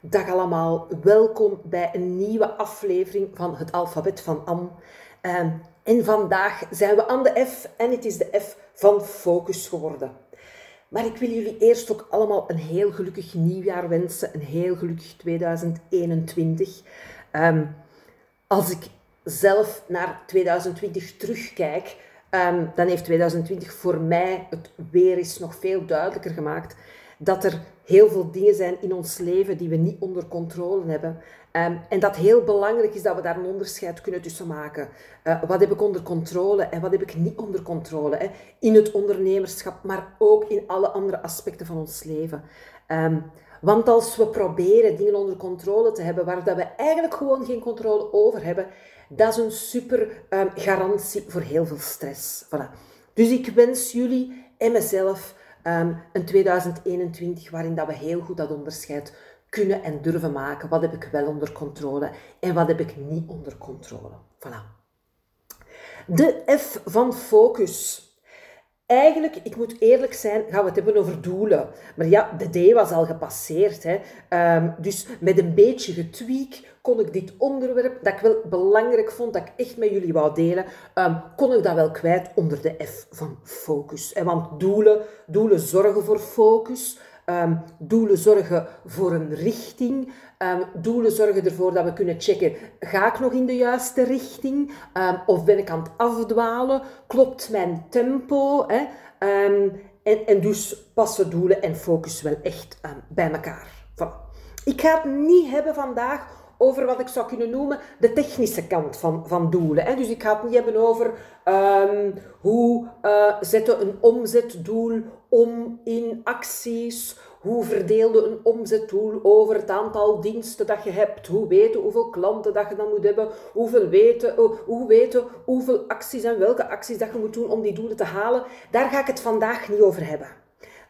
Dag allemaal, welkom bij een nieuwe aflevering van het alfabet van Am. Ehm, en vandaag zijn we aan de F en het is de F van focus geworden. Maar ik wil jullie eerst ook allemaal een heel gelukkig nieuwjaar wensen, een heel gelukkig 2021. Ehm, als ik zelf naar 2020 terugkijk, um, dan heeft 2020 voor mij het weer eens nog veel duidelijker gemaakt dat er heel veel dingen zijn in ons leven die we niet onder controle hebben. Um, en dat heel belangrijk is dat we daar een onderscheid kunnen tussen maken. Uh, wat heb ik onder controle en wat heb ik niet onder controle? Hè? In het ondernemerschap, maar ook in alle andere aspecten van ons leven. Um, want als we proberen dingen onder controle te hebben waar dat we eigenlijk gewoon geen controle over hebben, dat is een super um, garantie voor heel veel stress. Voilà. Dus ik wens jullie en mezelf um, een 2021 waarin dat we heel goed dat onderscheid kunnen en durven maken. Wat heb ik wel onder controle en wat heb ik niet onder controle. Voilà. De F van focus. Eigenlijk, ik moet eerlijk zijn, gaan we het hebben over doelen. Maar ja, de D was al gepasseerd. Hè. Um, dus met een beetje getweak kon ik dit onderwerp, dat ik wel belangrijk vond, dat ik echt met jullie wou delen, um, kon ik dat wel kwijt onder de F van focus. En want doelen, doelen zorgen voor focus. Um, doelen zorgen voor een richting. Um, doelen zorgen ervoor dat we kunnen checken, ga ik nog in de juiste richting? Um, of ben ik aan het afdwalen? Klopt mijn tempo? Hè? en, en dus passen doelen en focus wel echt bij elkaar. Ik ga het niet hebben vandaag over wat ik zou kunnen noemen de technische kant van, van doelen. Hè. Dus ik ga het niet hebben over hoe uh, zetten een omzetdoel om in acties. Hoe verdeelde een omzetdoel over het aantal diensten dat je hebt? Hoe weten hoeveel klanten dat je dan moet hebben? Hoeveel weten, uh, hoe weten hoeveel acties en welke acties dat je moet doen om die doelen te halen? Daar ga ik het vandaag niet over hebben.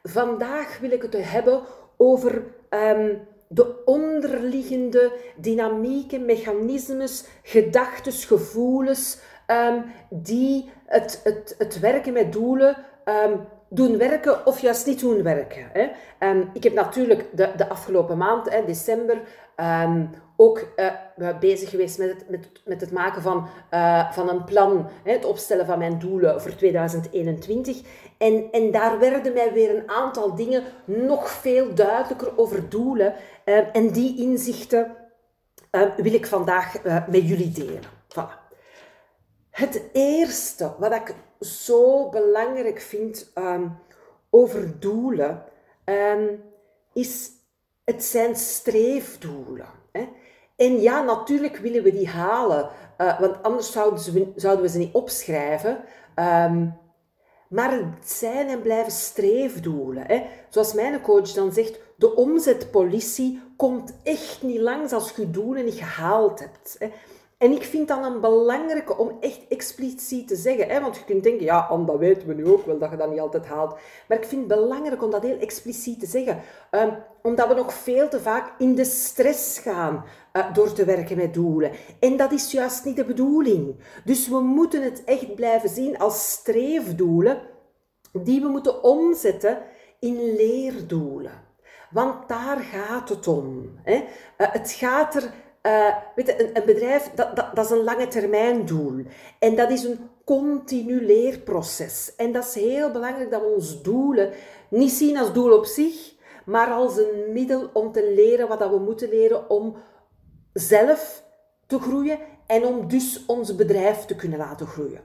Vandaag wil ik het hebben over um, de onderliggende dynamieken, mechanismes, gedachten, gevoelens, um, die het, het, het werken met doelen um, doen werken of juist niet doen werken. Hè. Um, ik heb natuurlijk de, de afgelopen maand, hè, december, um, ook uh, bezig geweest met het, met, met het maken van, uh, van een plan, hè, het opstellen van mijn doelen voor 2021. En, en daar werden mij weer een aantal dingen nog veel duidelijker over doelen. Uh, en die inzichten wil ik vandaag met jullie delen. Voilà. Het eerste wat ik zo belangrijk vind um, over doelen, um, is het zijn streefdoelen. Hè? En ja, natuurlijk willen we die halen, uh, want anders zouden, we, zouden we ze niet opschrijven. Um, maar het zijn en blijven streefdoelen. Hè? Zoals mijn coach dan zegt, de omzetpolitie komt echt niet langs als je doelen niet gehaald hebt. Hè? En ik vind dat een belangrijke om echt expliciet te zeggen. Hè? Want je kunt denken, ja, Anne, dat weten we nu ook wel, dat je dat niet altijd haalt. Maar ik vind het belangrijk om dat heel expliciet te zeggen. Um, omdat we nog veel te vaak in de stress gaan uh, door te werken met doelen. En dat is juist niet de bedoeling. Dus we moeten het echt blijven zien als streefdoelen die we moeten omzetten in leerdoelen. Want daar gaat het om. Hè? Uh, het gaat er uh, een, een bedrijf, dat, dat, dat, is een lange termijn doel. En dat is een continu leerproces. En dat is heel belangrijk dat we ons doelen niet zien als doel op zich, maar als een middel om te leren wat dat we moeten leren om zelf te groeien en om dus ons bedrijf te kunnen laten groeien.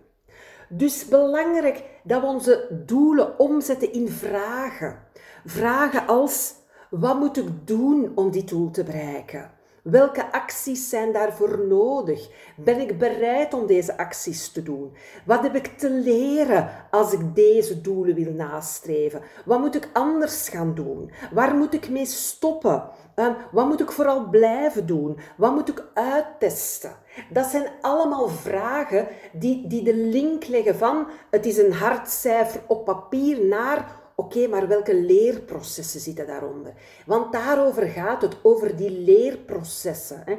Dus belangrijk dat we onze doelen omzetten in vragen. Vragen als: wat moet ik doen om dit doel te bereiken? Welke acties zijn daarvoor nodig? Ben ik bereid om deze acties te doen? Wat heb ik te leren als ik deze doelen wil nastreven? Wat moet ik anders gaan doen? Waar moet ik mee stoppen? Um, wat moet ik vooral blijven doen? Wat moet ik uittesten? Dat zijn allemaal vragen die, die de link leggen van het is een hard cijfer op papier naar Oké, maar welke leerprocessen zitten daaronder? Want daarover gaat het, over die leerprocessen. Hè.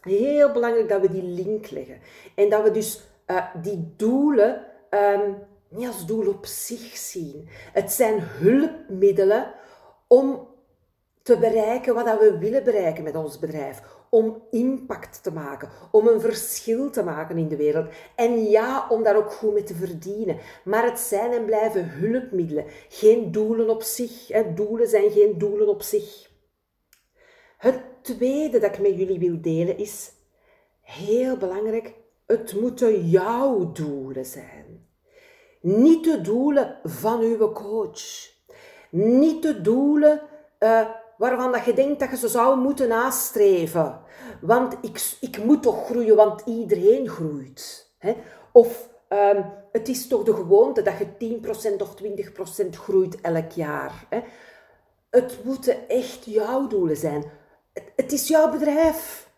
Heel belangrijk dat we die link leggen. En dat we dus uh, die doelen um, niet als doel op zich zien. Het zijn hulpmiddelen om te bereiken wat we willen bereiken met ons bedrijf. Om impact te maken, om een verschil te maken in de wereld. En ja, om daar ook goed mee te verdienen. Maar het zijn en blijven hulpmiddelen, geen doelen op zich. Doelen zijn geen doelen op zich. Het tweede dat ik met jullie wil delen is, heel belangrijk, het moeten jouw doelen zijn. Niet de doelen van uw coach. Niet de doelen uh, waarvan dat je denkt dat je ze zou moeten nastreven. Want ik, ik moet toch groeien, want iedereen groeit. Hè? Of um, het is toch de gewoonte dat je 10% of 20% groeit elk jaar. Hè? Het moeten echt jouw doelen zijn. Het, het is jouw bedrijf.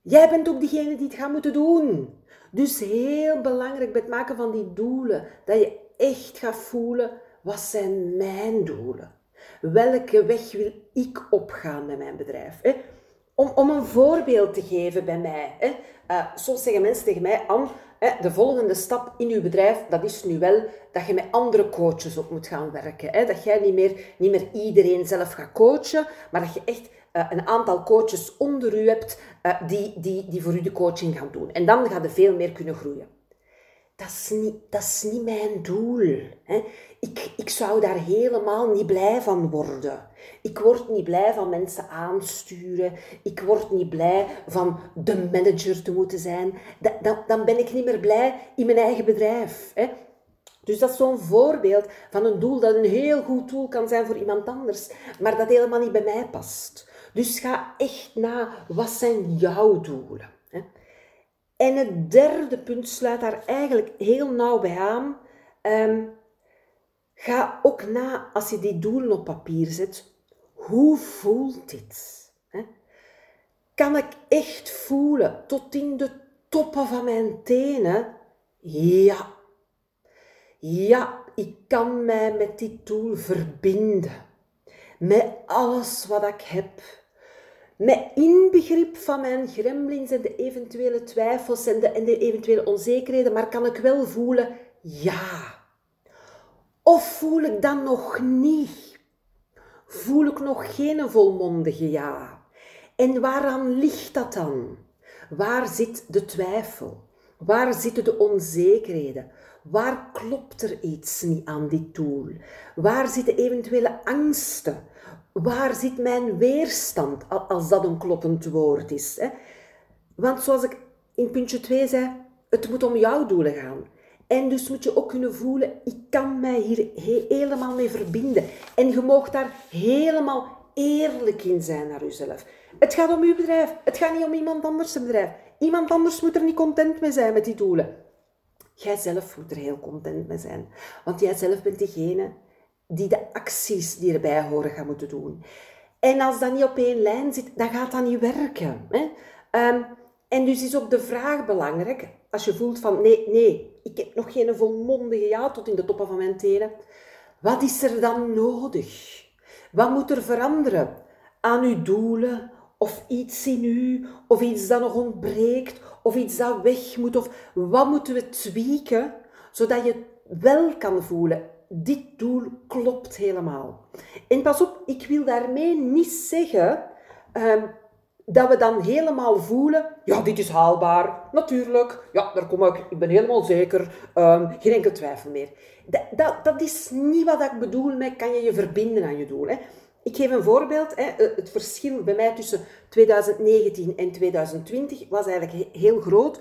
Jij bent ook degene die het gaat moeten doen. Dus heel belangrijk bij het maken van die doelen, dat je echt gaat voelen, wat zijn mijn doelen? Welke weg wil ik opgaan met mijn bedrijf? Hè? Om, om een voorbeeld te geven bij mij. Hè? Uh, soms zeggen mensen tegen mij, Anne, de volgende stap in uw bedrijf, dat is nu wel dat je met andere coaches op moet gaan werken. Dat jij niet meer, niet meer iedereen zelf gaat coachen, maar dat je echt uh, een aantal coaches onder u hebt uh, die, die, die voor u de coaching gaan doen. En dan gaat je veel meer kunnen groeien. Dat is niet, dat is niet mijn doel. Hè. Ik, ik zou daar helemaal niet blij van worden. Ik word niet blij van mensen aansturen. Ik word niet blij van de manager te moeten zijn. Dan, dan ben ik niet meer blij in mijn eigen bedrijf. Hè. Dus dat is zo'n voorbeeld van een doel dat een heel goed doel kan zijn voor iemand anders, maar dat helemaal niet bij mij past. Dus ga echt na, wat zijn jouw doelen? En het derde punt sluit daar eigenlijk heel nauw bij aan. Ehm, ga ook na, als je die doelen op papier zet, hoe voelt dit? Kan ik echt voelen tot in de toppen van mijn tenen? Ja. Ja, ik kan mij met die doel verbinden. Met alles wat ik heb met inbegrip van mijn gremlins en de eventuele twijfels en de, en de eventuele onzekerheden, maar kan ik wel voelen ja. Of voel ik dan nog niet? Voel ik nog geen volmondige ja? En waaraan ligt dat dan? Waar zit de twijfel? Waar zitten de onzekerheden? Waar klopt er iets niet aan dit doel? Waar zitten eventuele angsten? Waar zit mijn weerstand, als dat een kloppend woord is? Hè? Want zoals ik in puntje 2 zei, het moet om jouw doelen gaan. En dus moet je ook kunnen voelen, ik kan mij hier helemaal mee verbinden. En je mag daar helemaal eerlijk in zijn naar jezelf. Het gaat om uw bedrijf. Het gaat niet om iemand anders bedrijf. Iemand anders moet er niet content mee zijn met die doelen. Jij zelf moet er heel content mee zijn. Want jij zelf bent degene die de acties die erbij horen gaan moeten doen. En als dat niet op één lijn zit, dan gaat dat niet werken. Hè? Um, en dus is ook de vraag belangrijk, als je voelt van nee, nee, ik heb nog geen volmondige ja tot in de toppen van mijn tenen. Wat is er dan nodig? Wat moet er veranderen aan uw doelen? Of iets in u? Of iets dat nog ontbreekt? Of iets dat weg moet? Of wat moeten we tweaken, zodat je wel kan voelen dit doel klopt helemaal. En pas op, ik wil daarmee niet zeggen um, dat we dan helemaal voelen, ja, dit is haalbaar, natuurlijk, ja, daar kom ik, ik ben helemaal zeker, um, geen enkel twijfel meer. Dat, dat, dat, is niet wat ik bedoel met kan je je verbinden aan je doel. Hè. Ik geef een voorbeeld. Hè. Het verschil bij mij tussen 2019 en 2020 was eigenlijk heel groot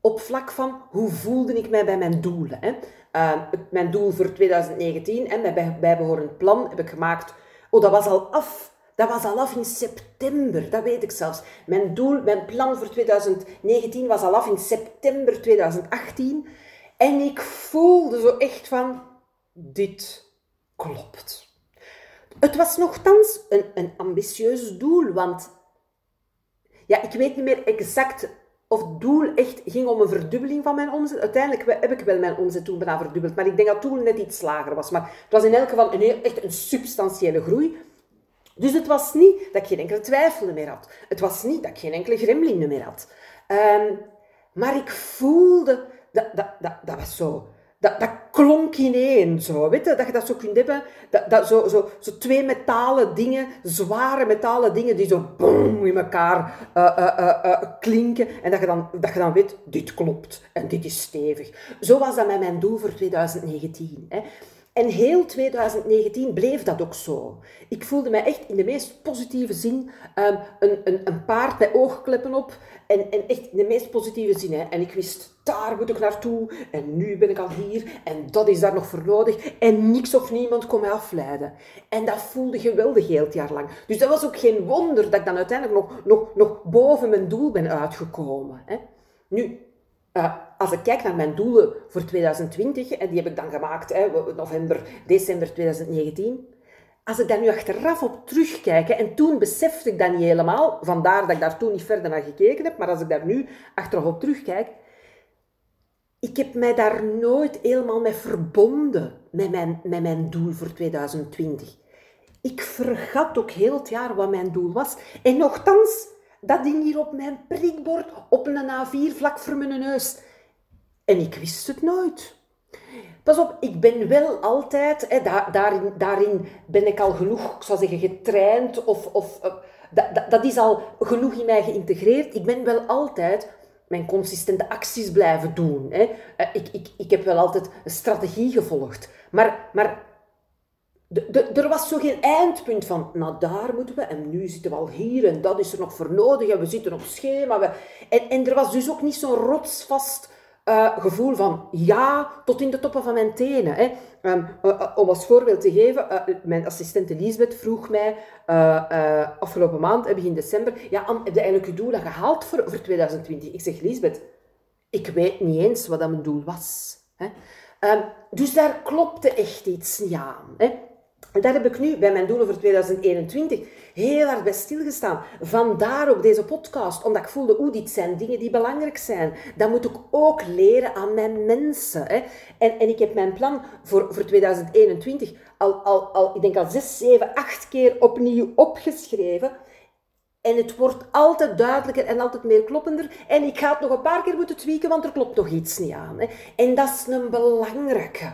op vlak van hoe voelde ik mij bij mijn doelen. Hè. Uh, mijn doel voor 2019 en mijn bijbehorend plan heb ik gemaakt. Oh, dat was al af. Dat was al af in september, dat weet ik zelfs. Mijn doel, mijn plan voor 2019 was al af in september 2018. En ik voelde zo echt van, dit klopt. Het was nogthans een, een ambitieus doel, want ja, ik weet niet meer exact of doel echt ging om een verdubbeling van mijn omzet. Uiteindelijk heb ik wel mijn omzet toen bijna verdubbeld, maar ik denk dat toen net iets lager was. Maar het was in elk geval een heel, echt een substantiële groei. Dus het was niet dat ik geen enkele twijfel meer had. Het was niet dat ik geen enkele gremlin meer had. Um, maar ik voelde, dat, dat, dat, dat was zo, dat, dat klonk klonk in één, zo, weet je, dat je dat zo kunt hebben, dat, dat zo, zo, zo twee metalen dingen, zware metalen dingen, die zo boom in elkaar uh, uh, uh, klinken, en dat je, dan, dat je dan weet, dit klopt, en dit is stevig. Zo was dat met mijn doel voor 2019. Hè. En heel 2019 bleef dat ook zo. Ik voelde mij echt in de meest positieve zin um, een, een, een, paard met oogkleppen op. En, en echt in de meest positieve zin. Hè. En ik wist, daar moet ik naartoe. En nu ben ik al hier. En dat is daar nog voor nodig. En niks of niemand kon mij afleiden. En dat voelde geweldig heel het jaar lang. Dus dat was ook geen wonder dat ik dan uiteindelijk nog, nog, nog boven mijn doel ben uitgekomen. Hè. Nu, uh, als ik kijk naar mijn doelen voor 2020, en die heb ik dan gemaakt, hè, november, december 2019. Als ik daar nu achteraf op terugkijk, en toen besefte ik dat niet helemaal, vandaar dat ik daar toen niet verder naar gekeken heb, maar als ik daar nu achteraf op terugkijk, ik heb mij daar nooit helemaal mee verbonden met mijn, met mijn doel voor 2020. Ik vergat ook heel het jaar wat mijn doel was. En nogthans, dat ding hier op mijn prikbord, op een A4 vlak voor mijn neus. En ik wist het nooit. Pas op, ik ben wel altijd, hè, daarin, daarin ben ik al genoeg, ik zou zeggen, getraind of, of uh, dat, dat is al genoeg in mij geïntegreerd. Ik ben wel altijd mijn consistente acties blijven doen. Hè. Uh, ik, ik, ik heb wel altijd een strategie gevolgd. Maar, maar er was zo geen eindpunt van, nou daar moeten we, en nu zitten we al hier, en dat is er nog voor nodig, en we zitten op schema. We, en, er was dus ook niet zo'n rotsvast uh, gevoel van ja tot in de toppen van mijn tenen. Hè. Um, uh, om als voorbeeld te geven, mijn assistente Lisbeth vroeg mij afgelopen maand, begin december, ja, heb je eigenlijk je doel gehaald voor, voor 2020? Ik zeg, Lisbeth, ik weet niet eens wat dat mijn doel was. Hè. Um, dus daar klopte echt iets niet aan. Hè. En daar heb ik nu bij mijn doelen voor 2021 heel hard bij stilgestaan. Vandaar ook deze podcast, omdat ik voelde, oeh, dit zijn dingen die belangrijk zijn. Dat moet ik ook leren aan mijn mensen. Hè. En, en ik heb mijn plan voor, voor 2021 al, al, al, ik denk al zes, zeven, acht keer opnieuw opgeschreven. En het wordt altijd duidelijker en altijd meer kloppender. En ik ga het nog een paar keer moeten tweaken, want er klopt nog iets niet aan. Hè. En dat is een belangrijke.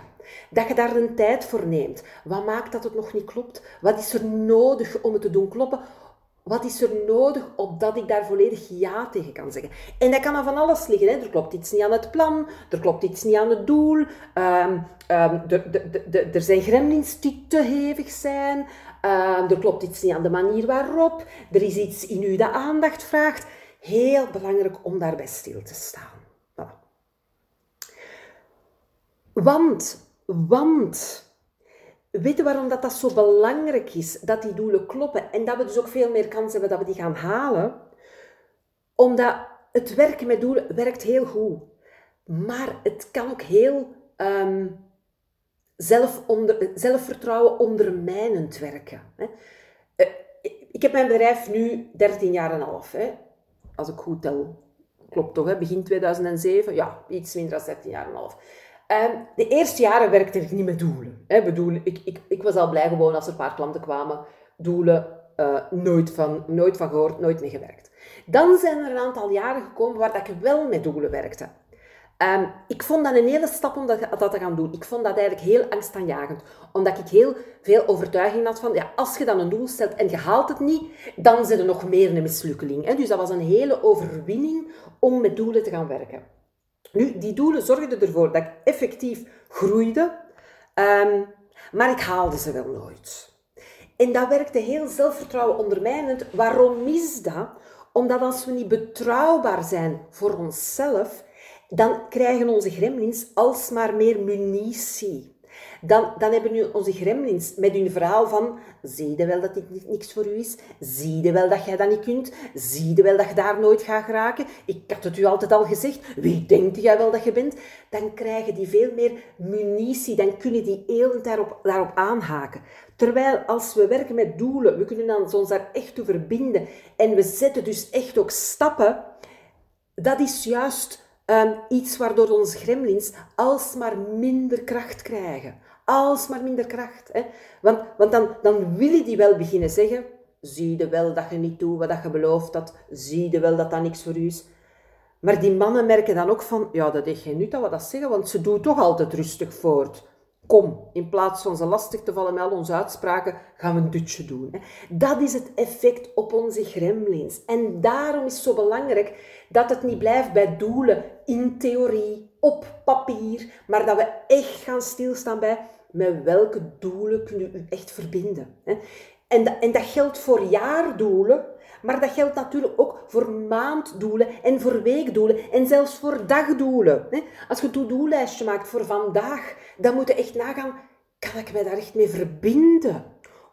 Dat je daar een tijd voor neemt. Wat maakt dat het nog niet klopt? Wat is er nodig om het te doen kloppen? Wat is er nodig opdat ik daar volledig ja tegen kan zeggen? En dat kan aan van alles liggen. Hè. Er klopt iets niet aan het plan, er klopt iets niet aan het doel, um, um, er, zijn gremlins die te hevig zijn, um, er klopt iets niet aan de manier waarop, er is iets in u dat aandacht vraagt. Heel belangrijk om daarbij stil te staan. Want want weet je waarom dat, dat zo belangrijk is, dat die doelen kloppen en dat we dus ook veel meer kans hebben dat we die gaan halen? Omdat het werken met doelen werkt heel goed. Maar het kan ook heel um, zelf onder, zelfvertrouwen ondermijnend werken. Hè. Uh, ik heb mijn bedrijf nu 13 jaar en half, hè, als ik goed tel. Klopt toch, hè? begin 2007? Ja, iets minder dan 13 jaar en half. Ehm, de eerste jaren werkte ik niet met doelen. Hè. Bedoel, ik, ik, ik was al blij gewoon als er een paar klanten kwamen. Doelen, uh, nooit, van, nooit van gehoord, nooit mee gewerkt. Dan zijn er een aantal jaren gekomen waar dat ik wel met doelen werkte. Um, ik vond dat een hele stap om dat, dat, te gaan doen. Ik vond dat eigenlijk heel angstaanjagend. Omdat ik heel veel overtuiging had van, ja, als je dan een doel stelt en je haalt het niet, dan zit er nog meer een mislukkeling. Hè? Dus dat was een hele overwinning om met doelen te gaan werken. Nu, die doelen zorgden ervoor dat ik effectief groeide, um, maar ik haalde ze wel nooit. En dat werkte heel zelfvertrouwen ondermijnend. Waarom is dat? Omdat als we niet betrouwbaar zijn voor onszelf, dan krijgen onze gremlins alsmaar meer munitie dan, dan hebben nu onze gremlins met hun verhaal van zie je wel dat dit niks voor u is? Zie je wel dat jij dat niet kunt? Zie je wel dat je daar nooit gaat geraken? Ik had het u altijd al gezegd. Wie denkt jij wel dat je bent? Dan krijgen die veel meer munitie. Dan kunnen die heel daarop, daarop aanhaken. Terwijl als we werken met doelen, we kunnen dan ons daar echt toe verbinden. En we zetten dus echt ook stappen. Dat is juist um, iets waardoor onze gremlins alsmaar minder kracht krijgen alsmaar minder kracht. Hè? Want, want dan, dan willen die wel beginnen zeggen, zie je wel dat je niet doet wat je beloofd had, zie je wel dat dat niks voor u is. Maar die mannen merken dan ook van, ja, dat heeft geen nut dat we dat zeggen, want ze doen toch altijd rustig voort. Kom, in plaats van ze lastig te vallen met al onze uitspraken, gaan we een dutje doen. Dat is het effect op onze gremlins. En daarom is het zo belangrijk dat het niet blijft bij doelen in theorie, op papier, maar dat we echt gaan stilstaan bij met welke doelen kunnen u echt verbinden. En en dat geldt voor jaardoelen, maar dat geldt natuurlijk ook voor maanddoelen en voor weekdoelen en zelfs voor dagdoelen. Als je een to-do-lijstje maakt voor vandaag, dan moet je echt nagaan, kan ik mij daar echt mee verbinden?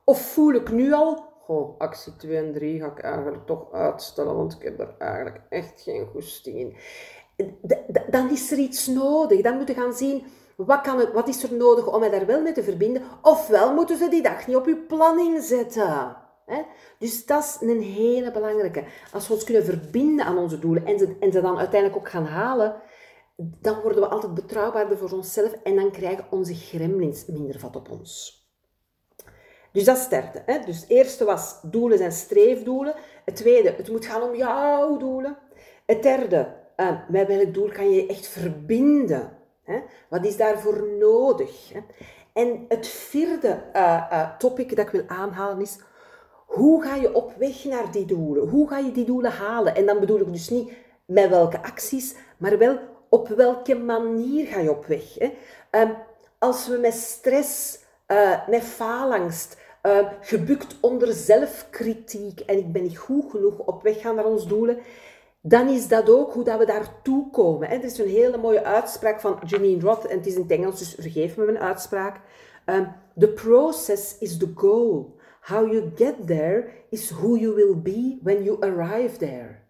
Of voel ik nu al, oh, actie 2 en 3 ga ik eigenlijk toch uitstellen, want ik heb er eigenlijk echt geen goesting in. Dan is er iets nodig. Dan moet je gaan zien, wat, kan het, wat is er nodig om mij daar wel mee te verbinden? Ofwel moeten ze die dag niet op uw planning zetten. Dus dat is een hele belangrijke. Als we ons kunnen verbinden aan onze doelen en ze, en ze dan uiteindelijk ook gaan halen, dan worden we altijd betrouwbaarder voor onszelf en dan krijgen onze gremlins minder vat op ons. Dus dat is het derde. Hè? Dus het eerste was, doelen zijn streefdoelen. Het tweede, het moet gaan om jouw doelen. Het derde, uh, met welk doel kan je echt verbinden? Hè? Wat is daarvoor nodig? Hè? En het vierde uh, topic dat ik wil aanhalen is, hoe ga je op weg naar die doelen? Hoe ga je die doelen halen? En dan bedoel ik dus niet met welke acties, maar wel op welke manier ga je op weg. Hè? Um, als we met stress, uh, met faalangst, uh, gebukt onder zelfkritiek en ik ben niet goed genoeg op weg gaan naar ons doelen, dan is dat ook hoe dat we daartoe komen. Hè? Er is een hele mooie uitspraak van Janine Roth, en het is in het Engels, dus vergeef me mijn uitspraak. The process is the goal. How you get there is who you will be when you arrive there.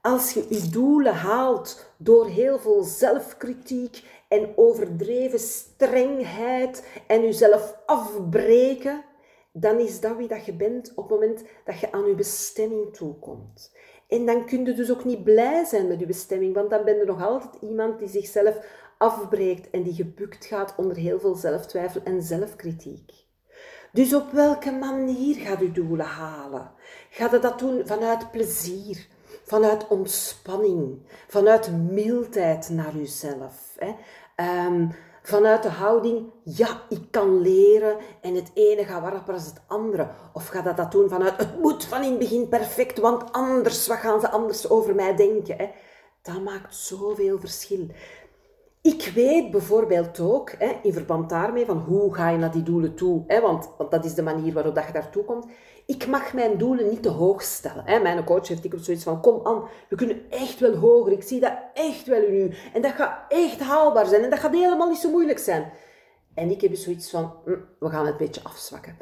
Als je je doelen haalt door heel veel zelfkritiek en overdreven strengheid en jezelf afbreken, dan is dat wie dat je bent op het moment dat je aan je bestemming toekomt. En dan kun je dus ook niet blij zijn met je bestemming, want dan ben je nog altijd iemand die zichzelf afbreekt en die gebukt gaat onder heel veel zelftwijfel en zelfkritiek. Dus op welke manier gaat u doelen halen? Gaat u dat doen vanuit plezier, vanuit ontspanning, vanuit mildheid naar uzelf? Hè? Um, vanuit de houding, ja, ik kan leren en het ene gaat warper als het andere. Of gaat dat dat doen vanuit, het moet van in het begin perfect, want anders, wat gaan ze anders over mij denken? Hè? Dat maakt zoveel verschil. Ik weet bijvoorbeeld ook, hè, in verband daarmee, van hoe ga je naar die doelen toe? Hè, want, dat is de manier waarop dat je daartoe komt. Ik mag mijn doelen niet te hoog stellen. Hè. Mijn coach heeft ik zoiets van, kom aan, we kunnen echt wel hoger. Ik zie dat echt wel in u. En dat gaat echt haalbaar zijn. En dat gaat helemaal niet zo moeilijk zijn. En ik heb zoiets van, mm, we gaan het een beetje afzwakken.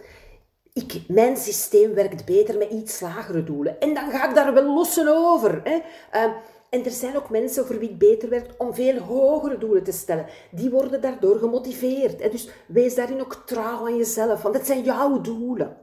Ik, mijn systeem werkt beter met iets lagere doelen. En dan ga ik daar wel lossen over. Hè. Uh, en er zijn ook mensen voor wie het beter werkt om veel hogere doelen te stellen. Die worden daardoor gemotiveerd. Dus wees daarin ook trouw aan jezelf, want het zijn jouw doelen.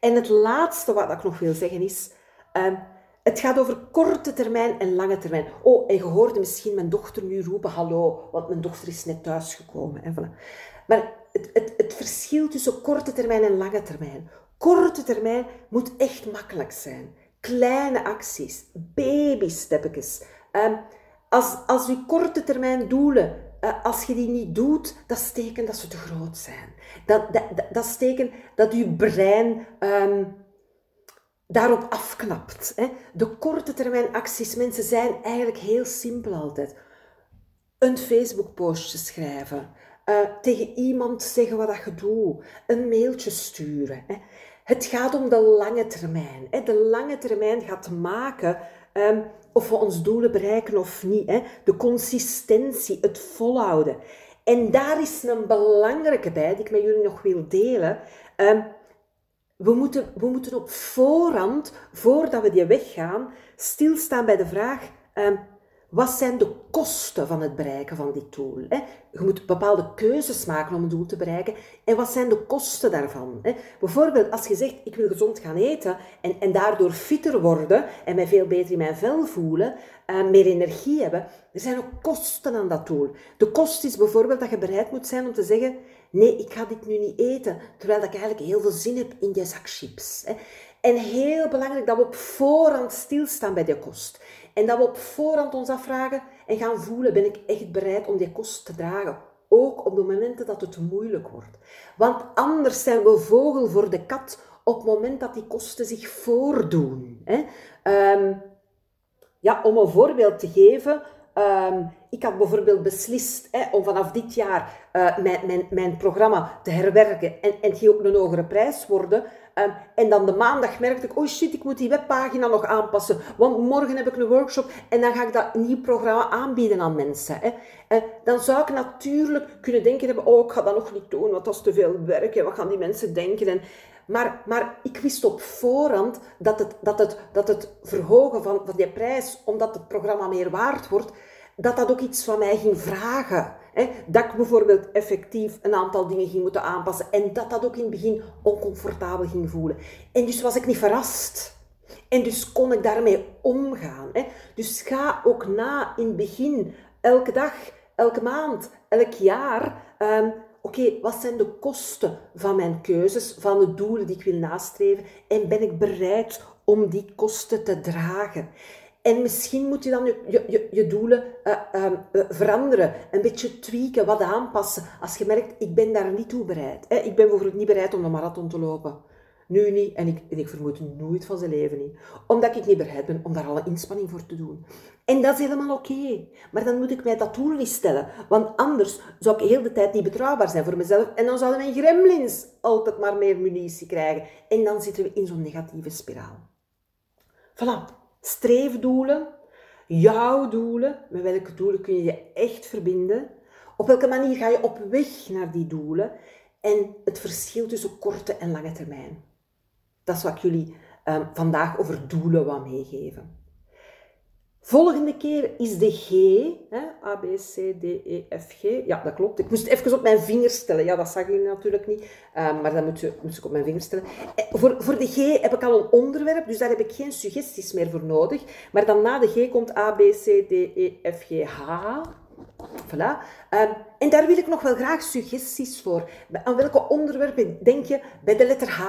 En het laatste wat ik nog wil zeggen is, ehm, het gaat over korte termijn en lange termijn. Oh, en je hoorde misschien mijn dochter nu roepen hallo, want mijn dochter is net thuisgekomen. Voilà. Maar het, het, het verschil tussen korte termijn en lange termijn. Korte termijn moet echt makkelijk zijn kleine acties, babysteppetjes. Um, als, als je korte termijn doelen, uh, als je die niet doet, dat is teken dat ze te groot zijn. Dat, dat, dat, dat je brein um, daarop afknapt. Hè. De korte termijn acties, mensen, zijn eigenlijk heel simpel altijd. Een Facebook-postje schrijven. Uh, tegen iemand zeggen wat dat je doet. Een mailtje sturen. Hè. Het gaat om de lange termijn. De lange termijn gaat maken um, of we ons doelen bereiken of niet. De consistentie, het volhouden. En daar is een belangrijke bij, die ik met jullie nog wil delen. Um, we moeten, we moeten op voorhand, voordat we die weg gaan, stilstaan bij de vraag: um, wat zijn de kosten van het bereiken van dit doel? Je moet bepaalde keuzes maken om een doel te bereiken. En wat zijn de kosten daarvan? Bijvoorbeeld, als je zegt, ik wil gezond gaan eten en, en daardoor fitter worden en mij veel beter in mijn vel voelen, uh, meer energie hebben, er zijn ook kosten aan dat doel. De kost is bijvoorbeeld dat je bereid moet zijn om te zeggen, nee, ik ga dit nu niet eten, terwijl ik eigenlijk heel veel zin heb in die zak chips. En heel belangrijk dat we op voorhand stilstaan bij die kost. En dat we op voorhand ons afvragen en gaan voelen, ben ik echt bereid om die kost te dragen? ook op de momenten dat het moeilijk wordt. Want anders zijn we vogel voor de kat op het moment dat die kosten zich voordoen. Hè? Ehm, ja, om een voorbeeld te geven, Ehm, ik had bijvoorbeeld beslist hè, om vanaf dit jaar uh, mijn, mijn, mijn programma te herwerken en, en het ging ook een hogere prijs worden. Um, en dan de maandag merkte ik, oh shit, ik moet die webpagina nog aanpassen, want morgen heb ik een workshop en dan ga ik dat nieuw programma aanbieden aan mensen. Hè. Uh, dan zou ik natuurlijk kunnen denken hebben, oh, ik ga dat nog niet doen, want dat is te veel werk en wat gaan die mensen denken. En, maar, maar ik wist op voorhand dat het, dat het, dat het verhogen van, van die prijs, omdat het programma meer waard wordt, dat dat ook iets van mij ging vragen. Hè? Dat ik bijvoorbeeld effectief een aantal dingen ging moeten aanpassen en dat dat ook in het begin oncomfortabel ging voelen. En dus was ik niet verrast. En dus kon ik daarmee omgaan. Hè? Dus ga ook na in het begin, elke dag, elke maand, elk jaar. Um, Oké, wat zijn de kosten van mijn keuzes, van de doelen die ik wil nastreven? En ben ik bereid om die kosten te dragen? En misschien moet je dan je, je, je doelen uh, uh, veranderen, een beetje tweaken, wat aanpassen. Als je merkt, ik ben daar niet toe bereid. Hè? Ik ben bijvoorbeeld niet bereid om een marathon te lopen. Nu niet, en ik, en ik vermoed nooit van zijn leven niet. Omdat ik niet bereid ben om daar alle inspanning voor te doen. En dat is helemaal oké. Maar dan moet ik mij dat doel niet stellen. Want anders zou ik heel de tijd niet betrouwbaar zijn voor mezelf. En dan zouden mijn gremlins altijd maar meer munitie krijgen. En dan zitten we in zo'n negatieve spiraal. Voilà. Streefdoelen, jouw doelen, met welke doelen kun je je echt verbinden? Op welke manier ga je op weg naar die doelen? En het verschil tussen korte en lange termijn. Dat is wat ik jullie um, vandaag over doelen wil meegeven. Volgende keer is de G. Hè? A, B, C, D, E, F, G. Ja, dat klopt. Ik moest even op mijn vinger stellen. Ja, dat zag jullie natuurlijk niet. Uh, maar dan moet, je, moet ik op mijn vinger stellen. Eh, voor, voor de G heb ik al een onderwerp, dus daar heb ik geen suggesties meer voor nodig. Maar dan na de G komt A, B, C, D, E, F, G, H. Voilà. Um, en daar wil ik nog wel graag suggesties voor. Aan welke onderwerpen denk je bij de letter H?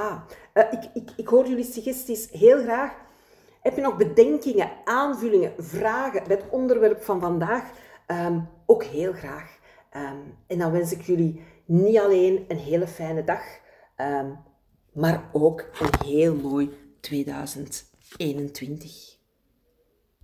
Uh, ik, ik, ik hoor jullie suggesties heel graag. Heb je nog bedenkingen, aanvullingen, vragen bij het onderwerp van vandaag? Um, ook heel graag. Um, en dan wens ik jullie niet alleen een hele fijne dag, um, maar ook een heel mooi 2021.